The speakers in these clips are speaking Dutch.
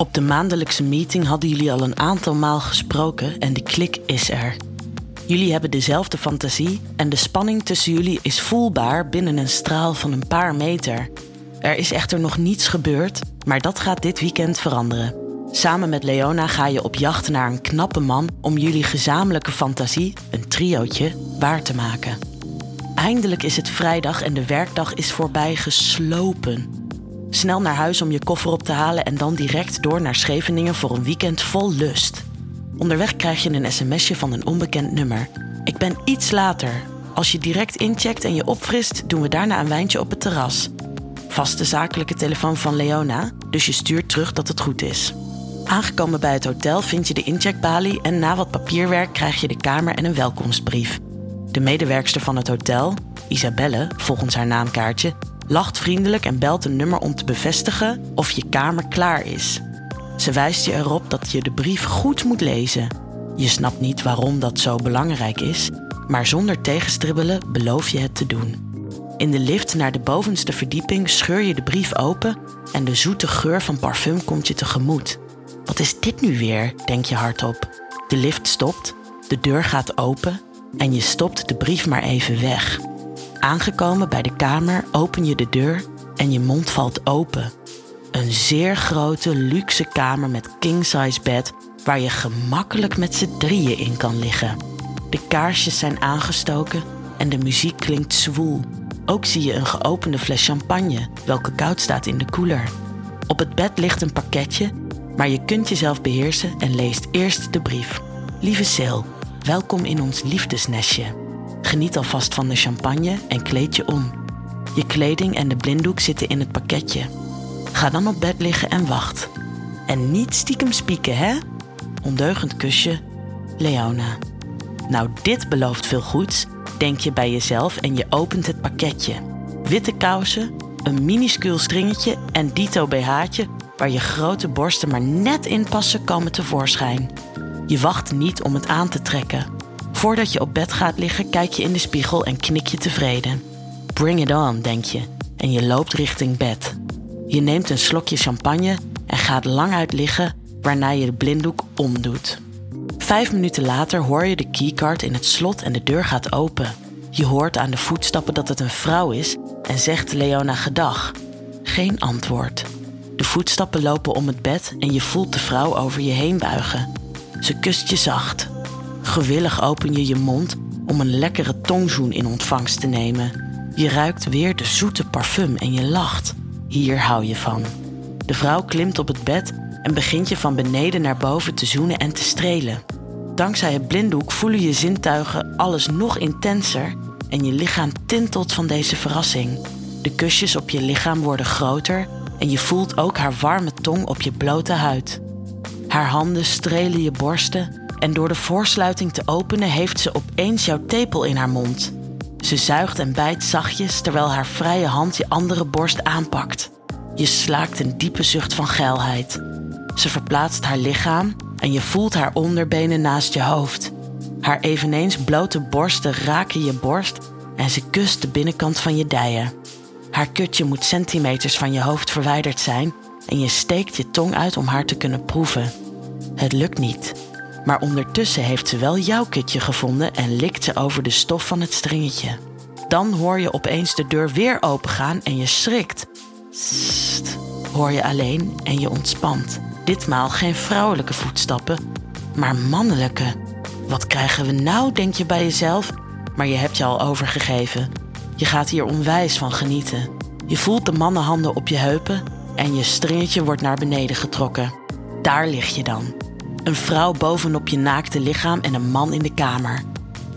Op de maandelijkse meeting hadden jullie al een aantal maal gesproken en de klik is er. Jullie hebben dezelfde fantasie en de spanning tussen jullie is voelbaar binnen een straal van een paar meter. Er is echter nog niets gebeurd, maar dat gaat dit weekend veranderen. Samen met Leona ga je op jacht naar een knappe man om jullie gezamenlijke fantasie, een triootje, waar te maken. Eindelijk is het vrijdag en de werkdag is voorbij geslopen. Snel naar huis om je koffer op te halen en dan direct door naar Scheveningen voor een weekend vol lust. Onderweg krijg je een sms'je van een onbekend nummer. Ik ben iets later. Als je direct incheckt en je opfrist, doen we daarna een wijntje op het terras. Vaste zakelijke telefoon van Leona, dus je stuurt terug dat het goed is. Aangekomen bij het hotel vind je de incheckbalie en na wat papierwerk krijg je de kamer en een welkomstbrief. De medewerkster van het hotel, Isabelle, volgens haar naamkaartje, lacht vriendelijk en belt een nummer om te bevestigen of je kamer klaar is. Ze wijst je erop dat je de brief goed moet lezen. Je snapt niet waarom dat zo belangrijk is, maar zonder tegenstribbelen beloof je het te doen. In de lift naar de bovenste verdieping scheur je de brief open en de zoete geur van parfum komt je tegemoet. Wat is dit nu weer? denk je hardop. De lift stopt, de deur gaat open en je stopt de brief maar even weg. Aangekomen bij de kamer open je de deur en je mond valt open. Een zeer grote, luxe kamer met king-size bed waar je gemakkelijk met z'n drieën in kan liggen. De kaarsjes zijn aangestoken en de muziek klinkt zwoel. Ook zie je een geopende fles champagne, welke koud staat in de koeler. Op het bed ligt een pakketje, maar je kunt jezelf beheersen en leest eerst de brief. Lieve Sil, welkom in ons liefdesnestje. Geniet alvast van de champagne en kleed je om. Je kleding en de blinddoek zitten in het pakketje. Ga dan op bed liggen en wacht. En niet stiekem spieken, hè? Ondeugend kusje, Leona. Nou, dit belooft veel goeds, denk je bij jezelf en je opent het pakketje. Witte kousen, een minuscuul stringetje en dito BH'tje waar je grote borsten maar net in passen komen tevoorschijn. Je wacht niet om het aan te trekken. Voordat je op bed gaat liggen, kijk je in de spiegel en knik je tevreden. Bring it on, denk je, en je loopt richting bed. Je neemt een slokje champagne en gaat lang uit liggen, waarna je de blinddoek omdoet. Vijf minuten later hoor je de keycard in het slot en de deur gaat open. Je hoort aan de voetstappen dat het een vrouw is en zegt Leona gedag. Geen antwoord. De voetstappen lopen om het bed en je voelt de vrouw over je heen buigen. Ze kust je zacht. Gewillig open je je mond om een lekkere tongzoen in ontvangst te nemen. Je ruikt weer de zoete parfum en je lacht. Hier hou je van. De vrouw klimt op het bed en begint je van beneden naar boven te zoenen en te strelen. Dankzij het blinddoek voelen je zintuigen alles nog intenser en je lichaam tintelt van deze verrassing. De kusjes op je lichaam worden groter en je voelt ook haar warme tong op je blote huid. Haar handen strelen je borsten en door de voorsluiting te openen heeft ze opeens jouw tepel in haar mond. Ze zuigt en bijt zachtjes terwijl haar vrije hand je andere borst aanpakt. Je slaakt een diepe zucht van geilheid. Ze verplaatst haar lichaam en je voelt haar onderbenen naast je hoofd. Haar eveneens blote borsten raken je borst en ze kust de binnenkant van je dijen. Haar kutje moet centimeters van je hoofd verwijderd zijn en je steekt je tong uit om haar te kunnen proeven. Het lukt niet, maar ondertussen heeft ze wel jouw kutje gevonden en likt ze over de stof van het stringetje. Dan hoor je opeens de deur weer opengaan en je schrikt. Sst, hoor je alleen en je ontspant. Ditmaal geen vrouwelijke voetstappen, maar mannelijke. Wat krijgen we nou, denk je bij jezelf, maar je hebt je al overgegeven. Je gaat hier onwijs van genieten. Je voelt de mannenhanden op je heupen en je stringetje wordt naar beneden getrokken. Daar lig je dan. Een vrouw bovenop je naakte lichaam en een man in de kamer.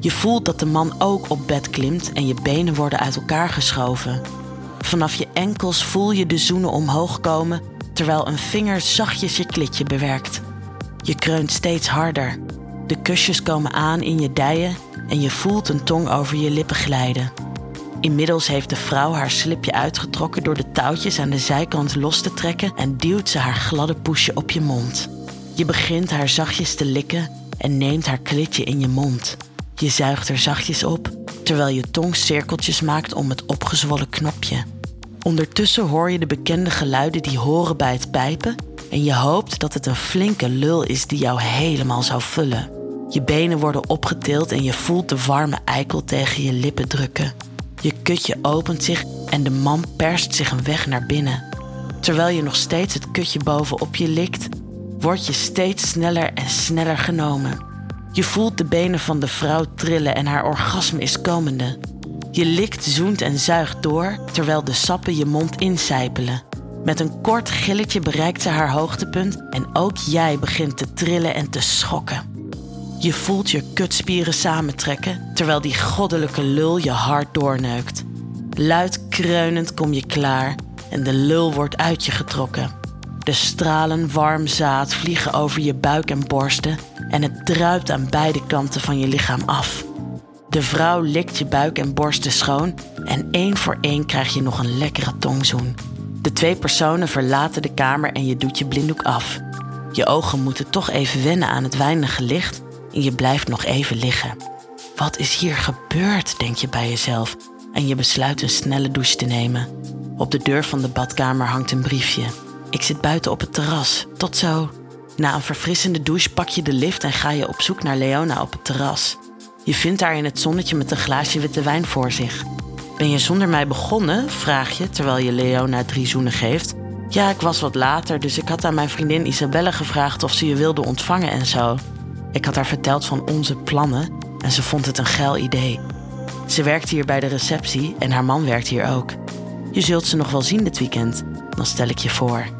Je voelt dat de man ook op bed klimt en je benen worden uit elkaar geschoven. Vanaf je enkels voel je de zoenen omhoog komen terwijl een vinger zachtjes je klitje bewerkt. Je kreunt steeds harder. De kusjes komen aan in je dijen en je voelt een tong over je lippen glijden. Inmiddels heeft de vrouw haar slipje uitgetrokken door de touwtjes aan de zijkant los te trekken en duwt ze haar gladde poesje op je mond. Je begint haar zachtjes te likken en neemt haar klitje in je mond. Je zuigt er zachtjes op, terwijl je tong cirkeltjes maakt om het opgezwollen knopje. Ondertussen hoor je de bekende geluiden die horen bij het pijpen en je hoopt dat het een flinke lul is die jou helemaal zou vullen. Je benen worden opgetild en je voelt de warme eikel tegen je lippen drukken. Je kutje opent zich en de man perst zich een weg naar binnen. Terwijl je nog steeds het kutje bovenop je likt, word je steeds sneller en sneller genomen. Je voelt de benen van de vrouw trillen en haar orgasme is komende. Je likt, zoent en zuigt door terwijl de sappen je mond incijpelen. Met een kort gilletje bereikt ze haar hoogtepunt en ook jij begint te trillen en te schokken. Je voelt je kutspieren samentrekken terwijl die goddelijke lul je hart doorneukt. Luid kreunend kom je klaar en de lul wordt uit je getrokken. De stralen warm zaad vliegen over je buik en borsten en het druipt aan beide kanten van je lichaam af. De vrouw likt je buik en borsten schoon en één voor één krijg je nog een lekkere tongzoen. De twee personen verlaten de kamer en je doet je blinddoek af. Je ogen moeten toch even wennen aan het weinige licht en je blijft nog even liggen. Wat is hier gebeurd, denk je bij jezelf en je besluit een snelle douche te nemen. Op de deur van de badkamer hangt een briefje. Ik zit buiten op het terras. Tot zo. Na een verfrissende douche pak je de lift en ga je op zoek naar Leona op het terras. Je vindt haar in het zonnetje met een glaasje witte wijn voor zich. Ben je zonder mij begonnen? vraag je terwijl je Leona drie zoenen geeft. Ja, ik was wat later, dus ik had aan mijn vriendin Isabelle gevraagd of ze je wilde ontvangen en zo. Ik had haar verteld van onze plannen en ze vond het een geil idee. Ze werkt hier bij de receptie en haar man werkt hier ook. Je zult ze nog wel zien dit weekend, dan stel ik je voor.